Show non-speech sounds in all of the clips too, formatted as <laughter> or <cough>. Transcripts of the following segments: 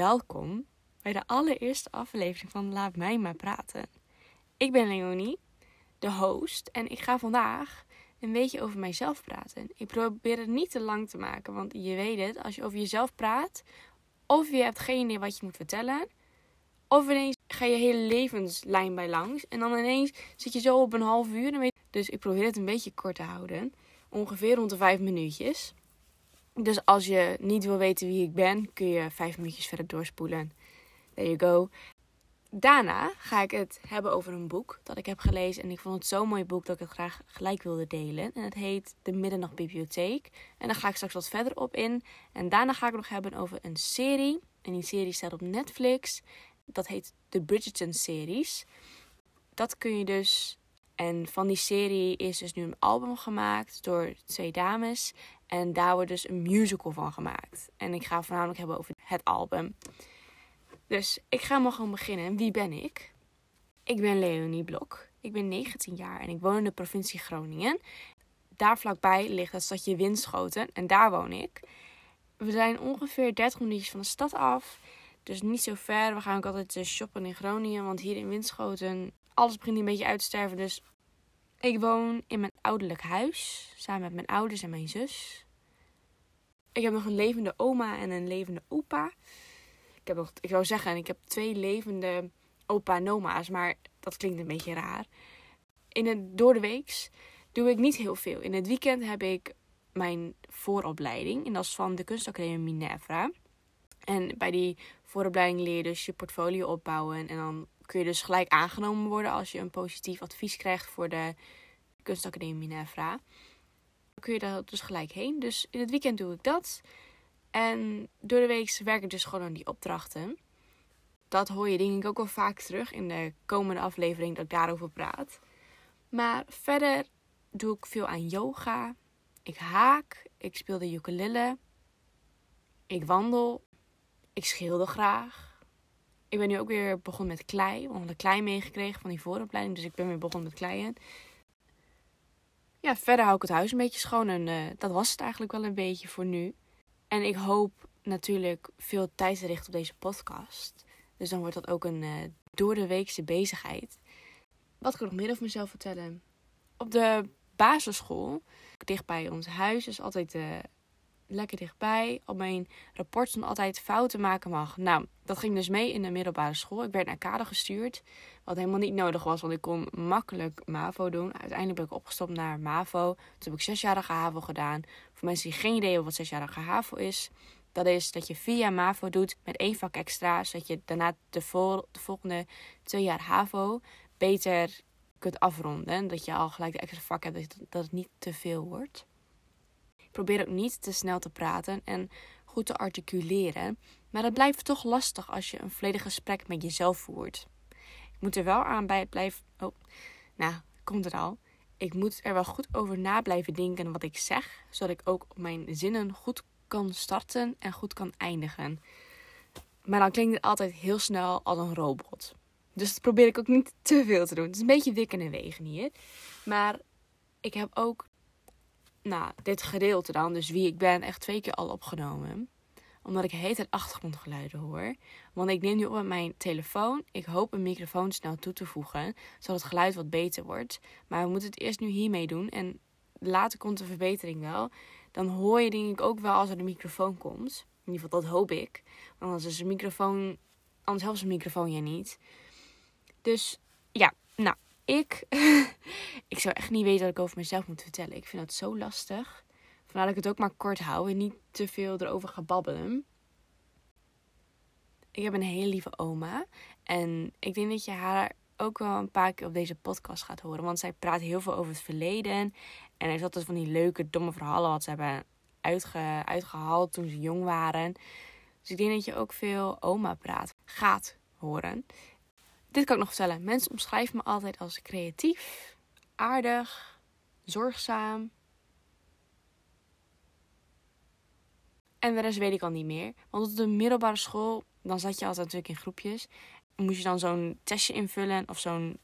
welkom bij de allereerste aflevering van Laat mij maar praten. Ik ben Leonie, de host, en ik ga vandaag een beetje over mijzelf praten. Ik probeer het niet te lang te maken, want je weet het, als je over jezelf praat, of je hebt geen idee wat je moet vertellen, of ineens ga je hele levenslijn bij langs en dan ineens zit je zo op een half uur. Dus ik probeer het een beetje kort te houden, ongeveer rond de vijf minuutjes. Dus als je niet wil weten wie ik ben, kun je vijf minuutjes verder doorspoelen. There you go. Daarna ga ik het hebben over een boek dat ik heb gelezen. En ik vond het zo'n mooi boek dat ik het graag gelijk wilde delen. En het heet De Middernachtbibliotheek. En daar ga ik straks wat verder op in. En daarna ga ik het nog hebben over een serie. En die serie staat op Netflix. Dat heet de Bridgerton-series. Dat kun je dus. En van die serie is dus nu een album gemaakt door twee dames. En daar wordt dus een musical van gemaakt. En ik ga het voornamelijk hebben over het album. Dus ik ga maar gewoon beginnen. Wie ben ik? Ik ben Leonie Blok. Ik ben 19 jaar en ik woon in de provincie Groningen. Daar vlakbij ligt het stadje Winschoten en daar woon ik. We zijn ongeveer 30 minuutjes van de stad af. Dus niet zo ver. We gaan ook altijd eh, shoppen in Groningen. Want hier in Winschoten, alles begint een beetje uit te sterven. Dus ik woon in mijn ouderlijk huis. Samen met mijn ouders en mijn zus. Ik heb nog een levende oma en een levende opa. Ik, heb nog, ik zou zeggen, ik heb twee levende opa en oma's. Maar dat klinkt een beetje raar. In het, door de weeks doe ik niet heel veel. In het weekend heb ik mijn vooropleiding. En dat is van de kunstacademie Minerva. En bij die vooropleiding leer je dus je portfolio opbouwen. En dan kun je dus gelijk aangenomen worden als je een positief advies krijgt voor de kunstacademie Minerva. Dan kun je daar dus gelijk heen. Dus in het weekend doe ik dat. En door de week werk ik dus gewoon aan die opdrachten. Dat hoor je denk ik ook wel vaak terug in de komende aflevering dat ik daarover praat. Maar verder doe ik veel aan yoga. Ik haak. Ik speel de ukulele. Ik wandel. Ik schilder graag. Ik ben nu ook weer begonnen met klei. Want de klei meegekregen van die vooropleiding. Dus ik ben weer begonnen met kleien. Ja, verder hou ik het huis een beetje schoon. En uh, dat was het eigenlijk wel een beetje voor nu. En ik hoop natuurlijk veel tijd te richten op deze podcast. Dus dan wordt dat ook een uh, door de weekse bezigheid. Wat kan ik nog meer over mezelf vertellen? Op de basisschool, dicht bij ons huis, is altijd uh, lekker dichtbij. Op mijn rapport stond altijd fouten maken mag. Nou, dat ging dus mee in de middelbare school. Ik werd naar kader gestuurd. Wat helemaal niet nodig was, want ik kon makkelijk MAVO doen. Uiteindelijk ben ik opgestopt naar MAVO. Toen heb ik zesjarige HAVO gedaan. Voor mensen die geen idee hebben wat zesjarige HAVO is. Dat is dat je jaar MAVO doet met één vak extra. Zodat je daarna de, de volgende twee jaar HAVO beter kunt afronden. Dat je al gelijk de extra vak hebt, dat het niet te veel wordt. Probeer ook niet te snel te praten en goed te articuleren. Maar het blijft toch lastig als je een volledig gesprek met jezelf voert. Ik moet er wel aan bij het. Oh, nou, komt er al. Ik moet er wel goed over na blijven denken wat ik zeg, zodat ik ook mijn zinnen goed kan starten en goed kan eindigen. Maar dan klinkt het altijd heel snel als een robot. Dus dat probeer ik ook niet te veel te doen. Het is een beetje wikken en wegen hier. Maar ik heb ook nou, dit gedeelte dan, dus wie ik ben, echt twee keer al opgenomen. Omdat ik heet het achtergrondgeluiden hoor. Want ik neem nu op met mijn telefoon. Ik hoop een microfoon snel toe te voegen, zodat het geluid wat beter wordt. Maar we moeten het eerst nu hiermee doen. En later komt de verbetering wel. Dan hoor je denk ik ook wel als er een microfoon komt. In ieder geval, dat hoop ik. Want anders is een microfoon, anders helpt een microfoon je niet. Dus ja, nou, ik zou echt niet weten wat ik over mezelf moet vertellen. Ik vind dat zo lastig. Vandaar dat ik het ook maar kort hou en niet te veel erover ga babbelen. Ik heb een hele lieve oma. En ik denk dat je haar ook wel een paar keer op deze podcast gaat horen. Want zij praat heel veel over het verleden. En er is altijd van die leuke, domme verhalen wat ze hebben uitge, uitgehaald toen ze jong waren. Dus ik denk dat je ook veel oma praat gaat horen. Dit kan ik nog vertellen. Mensen omschrijven me altijd als creatief, aardig, zorgzaam. En de rest weet ik al niet meer. Want op de middelbare school, dan zat je altijd natuurlijk in groepjes. Moest je dan zo'n testje invullen of zo'n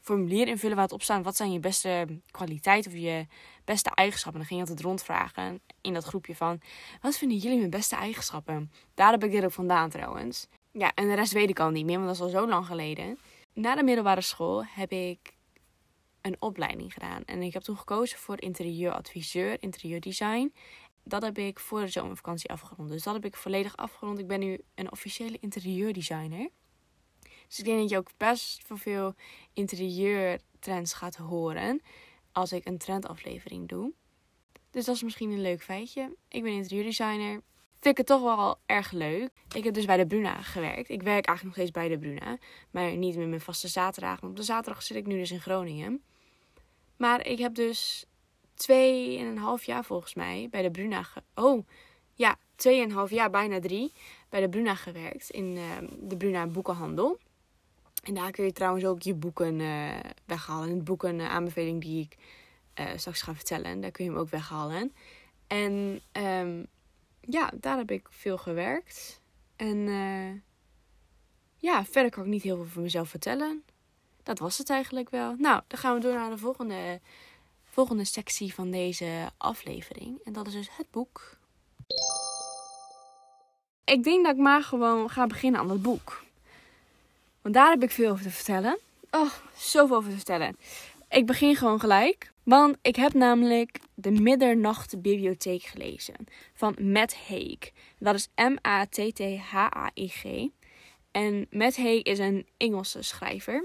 formulier invullen waar het op staat. Wat zijn je beste kwaliteiten of je beste eigenschappen. Dan ging je altijd rondvragen in dat groepje van, wat vinden jullie mijn beste eigenschappen? Daar heb ik dit ook vandaan trouwens. Ja, en de rest weet ik al niet meer, want dat is al zo lang geleden. Na de middelbare school heb ik een opleiding gedaan. En ik heb toen gekozen voor interieuradviseur, interieurdesign. Dat heb ik voor de zomervakantie afgerond. Dus dat heb ik volledig afgerond. Ik ben nu een officiële interieurdesigner. Dus ik denk dat je ook best veel interieurtrends gaat horen als ik een trendaflevering doe. Dus dat is misschien een leuk feitje. Ik ben interieurdesigner. Vind ik het toch wel erg leuk. Ik heb dus bij de Bruna gewerkt. Ik werk eigenlijk nog steeds bij de Bruna. Maar niet met mijn vaste zaterdag. Want op de zaterdag zit ik nu dus in Groningen. Maar ik heb dus twee en een half jaar volgens mij bij de Bruna. Oh, ja, twee en een half jaar, bijna drie. Bij de Bruna gewerkt. In uh, de Bruna Boekenhandel. En daar kun je trouwens ook je boeken uh, weghalen. Het boeken uh, aanbeveling die ik uh, straks ga vertellen. Daar kun je hem ook weghalen. En um, ja, daar heb ik veel gewerkt. En ja, verder kan ik niet heel veel van mezelf vertellen. Dat was het eigenlijk wel. Nou, dan gaan we door naar de volgende, volgende sectie van deze aflevering. En dat is dus het boek. Ik denk dat ik maar gewoon ga beginnen aan het boek. Want daar heb ik veel over te vertellen. Oh, zoveel over te vertellen. Ik begin gewoon gelijk. Want ik heb namelijk de Middernachtbibliotheek gelezen. Van Matt Haig. Dat is M-A-T-T-H-A-I-G. En Matt Haig is een Engelse schrijver.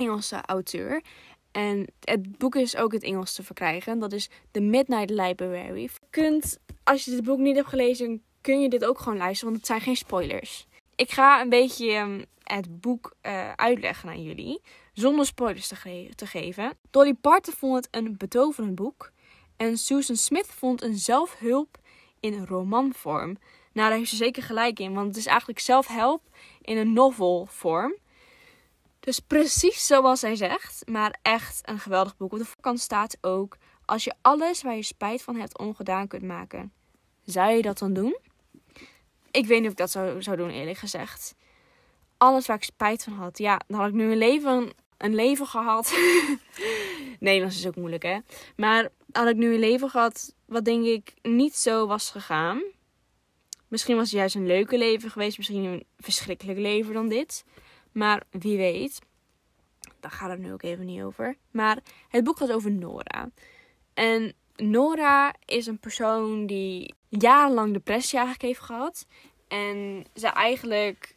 Engelse auteur. En het boek is ook het Engels te verkrijgen. Dat is The Midnight Library. Kunt, als je dit boek niet hebt gelezen, kun je dit ook gewoon luisteren. Want het zijn geen spoilers. Ik ga een beetje ehm, het boek uh, uitleggen aan jullie. Zonder spoilers te, te geven. Dolly Parton vond het een betoverend boek. En Susan Smith vond een zelfhulp in romanvorm. Nou, daar heeft ze zeker gelijk in. Want het is eigenlijk zelfhelp in een novelvorm. Dus precies zoals zij zegt. Maar echt een geweldig boek. Op de voorkant staat ook... Als je alles waar je spijt van hebt ongedaan kunt maken. Zou je dat dan doen? Ik weet niet of ik dat zou, zou doen, eerlijk gezegd alles waar ik spijt van had. Ja, dan had ik nu een leven, een leven gehad. <laughs> Nederlands is ook moeilijk, hè? Maar had ik nu een leven gehad wat denk ik niet zo was gegaan. Misschien was het juist een leuke leven geweest. Misschien een verschrikkelijk leven dan dit. Maar wie weet. Daar gaat het nu ook even niet over. Maar het boek gaat over Nora. En Nora is een persoon die jarenlang depressie eigenlijk heeft gehad. En ze eigenlijk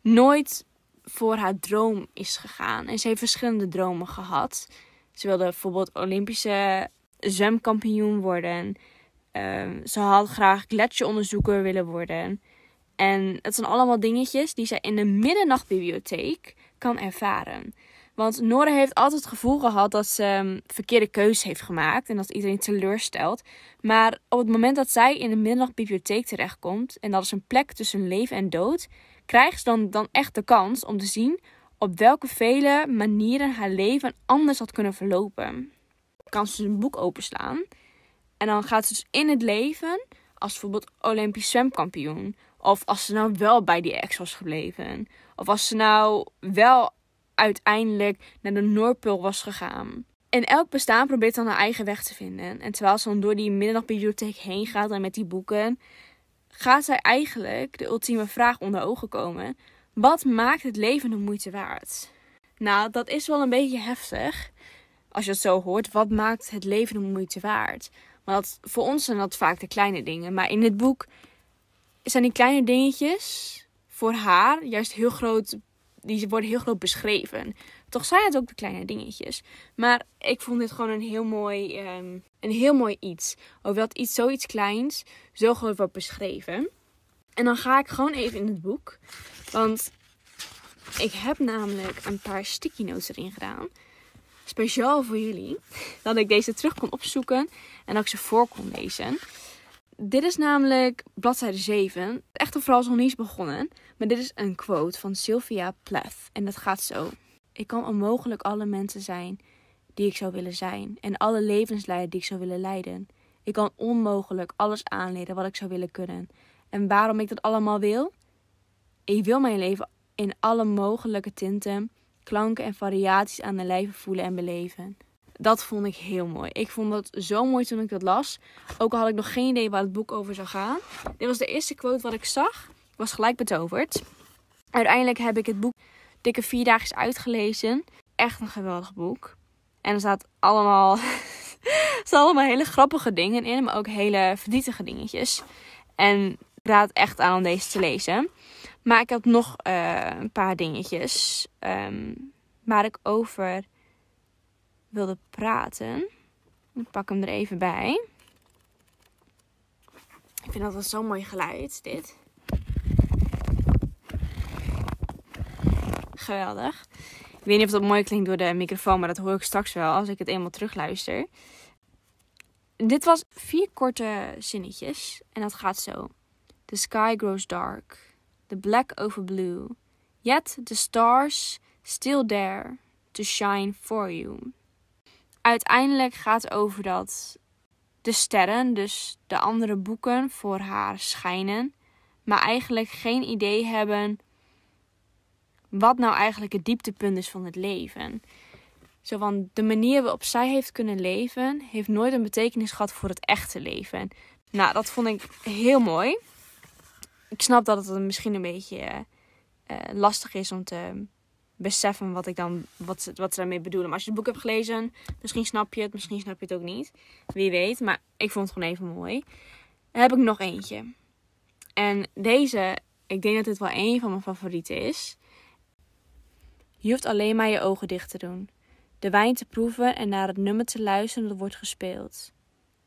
nooit voor haar droom is gegaan. En ze heeft verschillende dromen gehad. Ze wilde bijvoorbeeld Olympische zwemkampioen worden. Um, ze had graag gletsjeronderzoeker willen worden. En het zijn allemaal dingetjes die zij in de middernachtbibliotheek kan ervaren. Want Nora heeft altijd het gevoel gehad dat ze um, verkeerde keuzes heeft gemaakt en dat iedereen teleurstelt. Maar op het moment dat zij in de middernachtbibliotheek terechtkomt, en dat is een plek tussen leven en dood, krijgt ze dan, dan echt de kans om te zien op welke vele manieren haar leven anders had kunnen verlopen. Kan ze een boek openslaan en dan gaat ze dus in het leven als bijvoorbeeld Olympisch zwemkampioen. Of als ze nou wel bij die ex was gebleven. Of als ze nou wel uiteindelijk naar de Noordpool was gegaan. In elk bestaan probeert dan haar eigen weg te vinden. En terwijl ze dan door die middernachtbibliotheek heen gaat en met die boeken, gaat zij eigenlijk de ultieme vraag onder ogen komen: wat maakt het leven de moeite waard? Nou, dat is wel een beetje heftig. Als je het zo hoort, wat maakt het leven de moeite waard? Want voor ons zijn dat vaak de kleine dingen. Maar in dit boek zijn die kleine dingetjes voor haar juist heel groot. Die worden heel groot beschreven. Toch zijn het ook de kleine dingetjes. Maar ik vond dit gewoon een heel mooi, um, een heel mooi iets. Over dat iets, zoiets kleins zo groot wordt beschreven. En dan ga ik gewoon even in het boek. Want ik heb namelijk een paar sticky notes erin gedaan. Speciaal voor jullie. Dat ik deze terug kon opzoeken en dat ik ze voor kon lezen. Dit is namelijk bladzijde 7. Echt een verhaal is nog niet begonnen. Maar dit is een quote van Sylvia Plath. En dat gaat zo. Ik kan onmogelijk alle mensen zijn die ik zou willen zijn. En alle levens leiden die ik zou willen leiden. Ik kan onmogelijk alles aanleren wat ik zou willen kunnen. En waarom ik dat allemaal wil? Ik wil mijn leven in alle mogelijke tinten, klanken en variaties aan de lijve voelen en beleven. Dat vond ik heel mooi. Ik vond dat zo mooi toen ik dat las. Ook al had ik nog geen idee waar het boek over zou gaan. Dit was de eerste quote wat ik zag. Ik was gelijk betoverd. Uiteindelijk heb ik het boek dikke vier dagen uitgelezen. Echt een geweldig boek. En er staat allemaal, <laughs> er allemaal hele grappige dingen in, maar ook hele verdrietige dingetjes. En ik raad echt aan om deze te lezen. Maar ik heb nog uh, een paar dingetjes um, waar ik over wilde praten. Ik pak hem er even bij. Ik vind dat wel zo'n mooi geluid, dit. Geweldig. Ik weet niet of dat mooi klinkt door de microfoon, maar dat hoor ik straks wel als ik het eenmaal terugluister. Dit was vier korte zinnetjes en dat gaat zo. The sky grows dark, the black over blue, yet the stars still there to shine for you. Uiteindelijk gaat over dat de sterren, dus de andere boeken, voor haar schijnen, maar eigenlijk geen idee hebben wat nou eigenlijk het dieptepunt is van het leven. Zo van de manier waarop zij heeft kunnen leven, heeft nooit een betekenis gehad voor het echte leven. Nou, dat vond ik heel mooi. Ik snap dat het misschien een beetje uh, lastig is om te beseffen wat ik dan wat ze, wat ze daarmee bedoelen. Maar als je het boek hebt gelezen, misschien snap je het, misschien snap je het ook niet. Wie weet. Maar ik vond het gewoon even mooi. Dan heb ik nog eentje. En deze, ik denk dat dit wel een van mijn favorieten is. Je hoeft alleen maar je ogen dicht te doen. De wijn te proeven en naar het nummer te luisteren dat wordt gespeeld.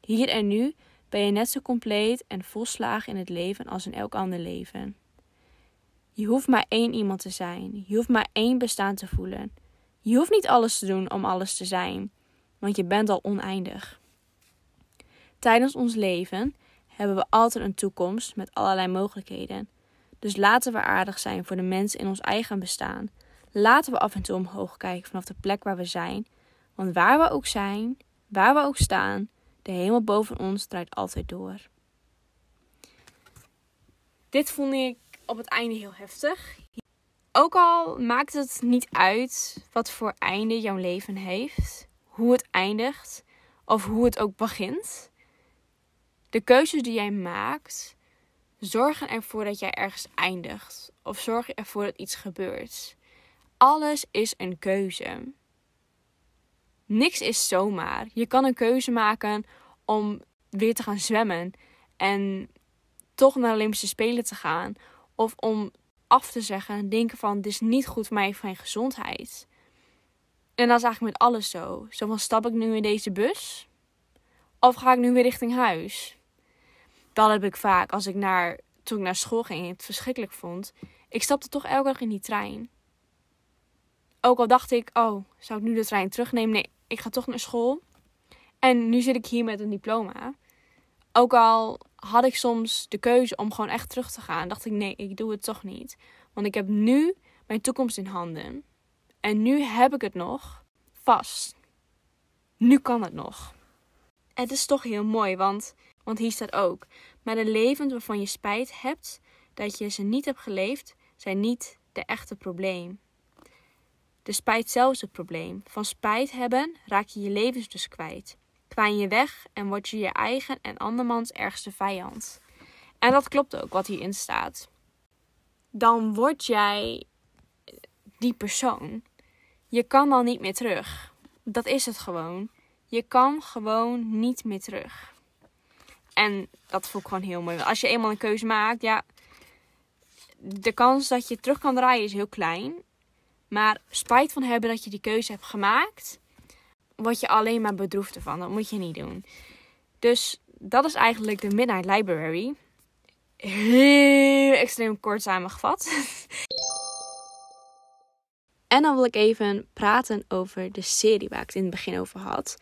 Hier en nu ben je net zo compleet en volslagen in het leven als in elk ander leven. Je hoeft maar één iemand te zijn. Je hoeft maar één bestaan te voelen. Je hoeft niet alles te doen om alles te zijn, want je bent al oneindig. Tijdens ons leven hebben we altijd een toekomst met allerlei mogelijkheden. Dus laten we aardig zijn voor de mensen in ons eigen bestaan Laten we af en toe omhoog kijken vanaf de plek waar we zijn. Want waar we ook zijn, waar we ook staan, de hemel boven ons draait altijd door. Dit vond ik op het einde heel heftig. Ook al maakt het niet uit wat voor einde jouw leven heeft, hoe het eindigt of hoe het ook begint. De keuzes die jij maakt, zorgen ervoor dat jij ergens eindigt of zorgen ervoor dat iets gebeurt. Alles is een keuze. Niks is zomaar. Je kan een keuze maken om weer te gaan zwemmen en toch naar de Olympische Spelen te gaan. Of om af te zeggen, denken van, dit is niet goed voor mij, voor mijn gezondheid. En dat is eigenlijk met alles zo. Zo van, stap ik nu in deze bus? Of ga ik nu weer richting huis? Dat heb ik vaak als ik naar, toen ik naar school ging het verschrikkelijk vond. Ik stapte toch elke dag in die trein. Ook al dacht ik, oh, zou ik nu de trein terugnemen? Nee, ik ga toch naar school. En nu zit ik hier met een diploma. Ook al had ik soms de keuze om gewoon echt terug te gaan, dacht ik, nee, ik doe het toch niet. Want ik heb nu mijn toekomst in handen. En nu heb ik het nog vast. Nu kan het nog. Het is toch heel mooi, want, want hier staat ook: Maar de levens waarvan je spijt hebt dat je ze niet hebt geleefd, zijn niet de echte probleem. De spijt zelf is het probleem. Van spijt hebben raak je je levens dus kwijt. Kwaan je weg en word je je eigen en andermans ergste vijand. En dat klopt ook wat hierin staat. Dan word jij die persoon. Je kan dan niet meer terug. Dat is het gewoon. Je kan gewoon niet meer terug. En dat voel ik gewoon heel mooi. Als je eenmaal een keuze maakt, ja. De kans dat je terug kan draaien is heel klein. Maar spijt van hebben dat je die keuze hebt gemaakt, word je alleen maar bedroefd ervan. Dat moet je niet doen. Dus dat is eigenlijk de Midnight Library. Heel extreem kort samengevat. <laughs> en dan wil ik even praten over de serie waar ik het in het begin over had.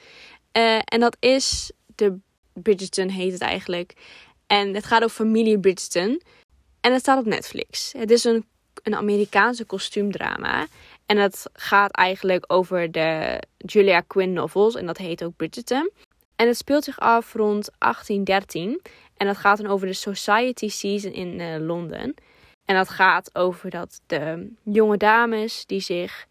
Uh, en dat is de Bridgerton heet het eigenlijk. En het gaat over familie Bridgerton. En het staat op Netflix. Het is een een Amerikaanse kostuumdrama. En dat gaat eigenlijk over de Julia Quinn novels. En dat heet ook Bridgerton. En het speelt zich af rond 1813. En dat gaat dan over de Society Season in uh, Londen. En dat gaat over dat de jonge dames die zich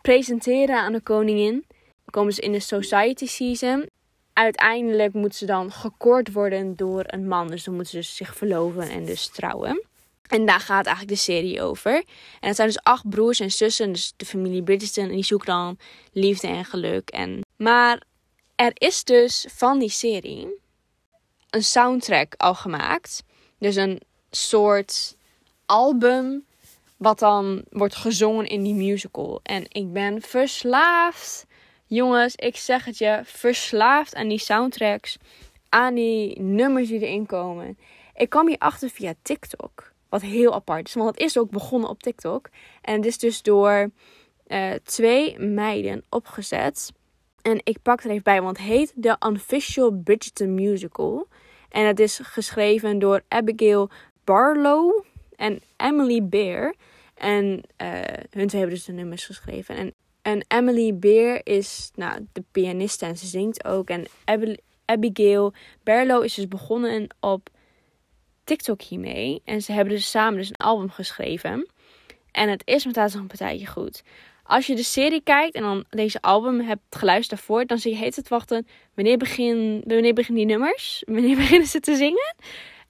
presenteren aan de koningin. komen ze in de society season. Uiteindelijk moeten ze dan gekort worden door een man. Dus dan moeten ze zich verloven en dus trouwen. En daar gaat eigenlijk de serie over. En het zijn dus acht broers en zussen, dus de familie Bridgerton. En die zoeken dan liefde en geluk. En... Maar er is dus van die serie een soundtrack al gemaakt. Dus een soort album wat dan wordt gezongen in die musical. En ik ben verslaafd. Jongens, ik zeg het je, verslaafd aan die soundtracks. Aan die nummers die erin komen. Ik kwam hier achter via TikTok. Wat heel apart is, want het is ook begonnen op TikTok. En het is dus door uh, twee meiden opgezet. En ik pak er even bij, want het heet The Unofficial Bridgerton Musical. En het is geschreven door Abigail Barlow en Emily Bear. En uh, hun twee hebben dus de nummers geschreven. En, en Emily Bear is nou, de pianiste en ze zingt ook. En Abigail Barlow is dus begonnen op TikTok hiermee. En ze hebben dus samen dus een album geschreven. En het is meteen een partijtje goed. Als je de serie kijkt en dan deze album hebt geluisterd daarvoor, dan zie je heet het wachten. Wanneer, begin, wanneer beginnen die nummers? Wanneer <laughs> beginnen ze te zingen?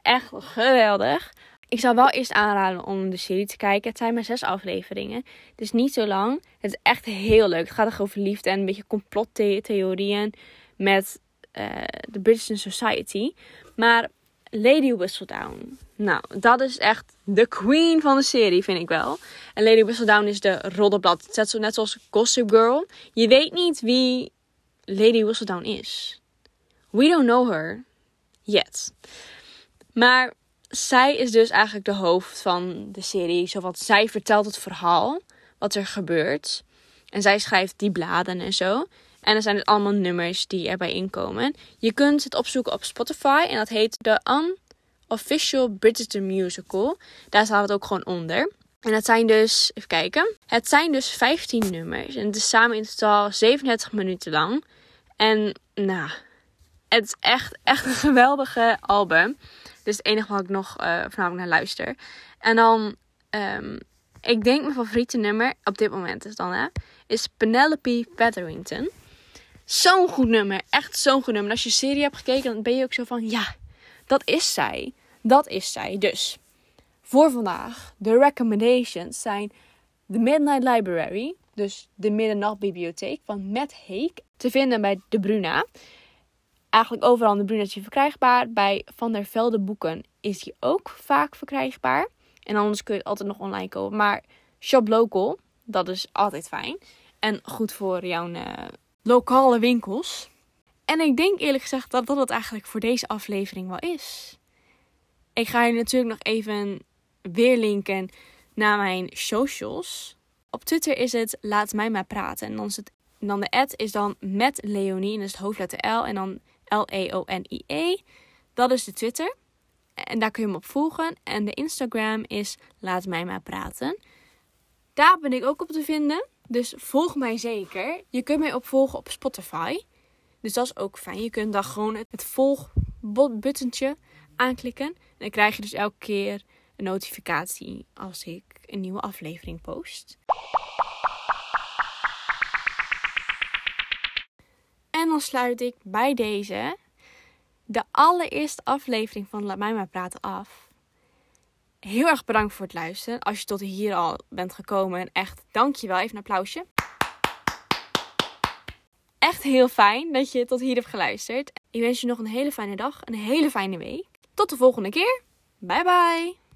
Echt geweldig. Ik zou wel eerst aanraden om de serie te kijken. Het zijn maar zes afleveringen. Het is niet zo lang. Het is echt heel leuk. Het gaat er over liefde en een beetje complottheorieën met uh, de British Society. Maar Lady Whistledown. Nou, dat is echt de queen van de serie, vind ik wel. En Lady Whistledown is de roddelblad. Zet zo net zoals Gossip Girl. Je weet niet wie Lady Whistledown is. We don't know her. Yet. Maar zij is dus eigenlijk de hoofd van de serie. Zowat zij vertelt het verhaal. Wat er gebeurt. En zij schrijft die bladen en zo. En er zijn dus allemaal nummers die erbij inkomen. Je kunt het opzoeken op Spotify. En dat heet de Unofficial Bridgerton Musical. Daar staat het ook gewoon onder. En het zijn dus, even kijken. Het zijn dus 15 nummers. En het is samen in totaal 37 minuten lang. En nou, het is echt, echt een geweldige album. Dus het enige wat ik nog uh, voornamelijk naar luister. En dan, um, ik denk mijn favoriete nummer op dit moment is dan hè, is Penelope Featherington. Zo'n goed nummer. Echt zo'n goed nummer. En als je serie hebt gekeken, dan ben je ook zo van, ja, dat is zij. Dat is zij. Dus, voor vandaag, de recommendations zijn The Midnight Library. Dus de Middernachtbibliotheek van Matt Haig. Te vinden bij De Bruna. Eigenlijk overal in De Bruna is hij verkrijgbaar. Bij Van der Velde Boeken is hij ook vaak verkrijgbaar. En anders kun je het altijd nog online kopen. Maar shop local, dat is altijd fijn. En goed voor jouw uh, lokale winkels. En ik denk eerlijk gezegd dat dat het eigenlijk voor deze aflevering wel is. Ik ga je natuurlijk nog even weer linken naar mijn socials. Op Twitter is het Laat mij maar praten. En dan, is het, dan de ad is dan met Leonie. En dat is het hoofdletter L en dan L-E-O-N-I-E. -E. Dat is de Twitter. En daar kun je hem op volgen. En de Instagram is Laat mij maar praten. Daar ben ik ook op te vinden. Dus volg mij zeker. Je kunt mij opvolgen op Spotify. Dus dat is ook fijn. Je kunt dan gewoon het volgbuttentje aanklikken. En dan krijg je dus elke keer een notificatie als ik een nieuwe aflevering post. En dan sluit ik bij deze de allereerste aflevering van Laat mij maar praten af heel erg bedankt voor het luisteren. Als je tot hier al bent gekomen, en echt dankjewel. Even een applausje. Echt heel fijn dat je tot hier hebt geluisterd. Ik wens je nog een hele fijne dag, een hele fijne week. Tot de volgende keer. Bye bye.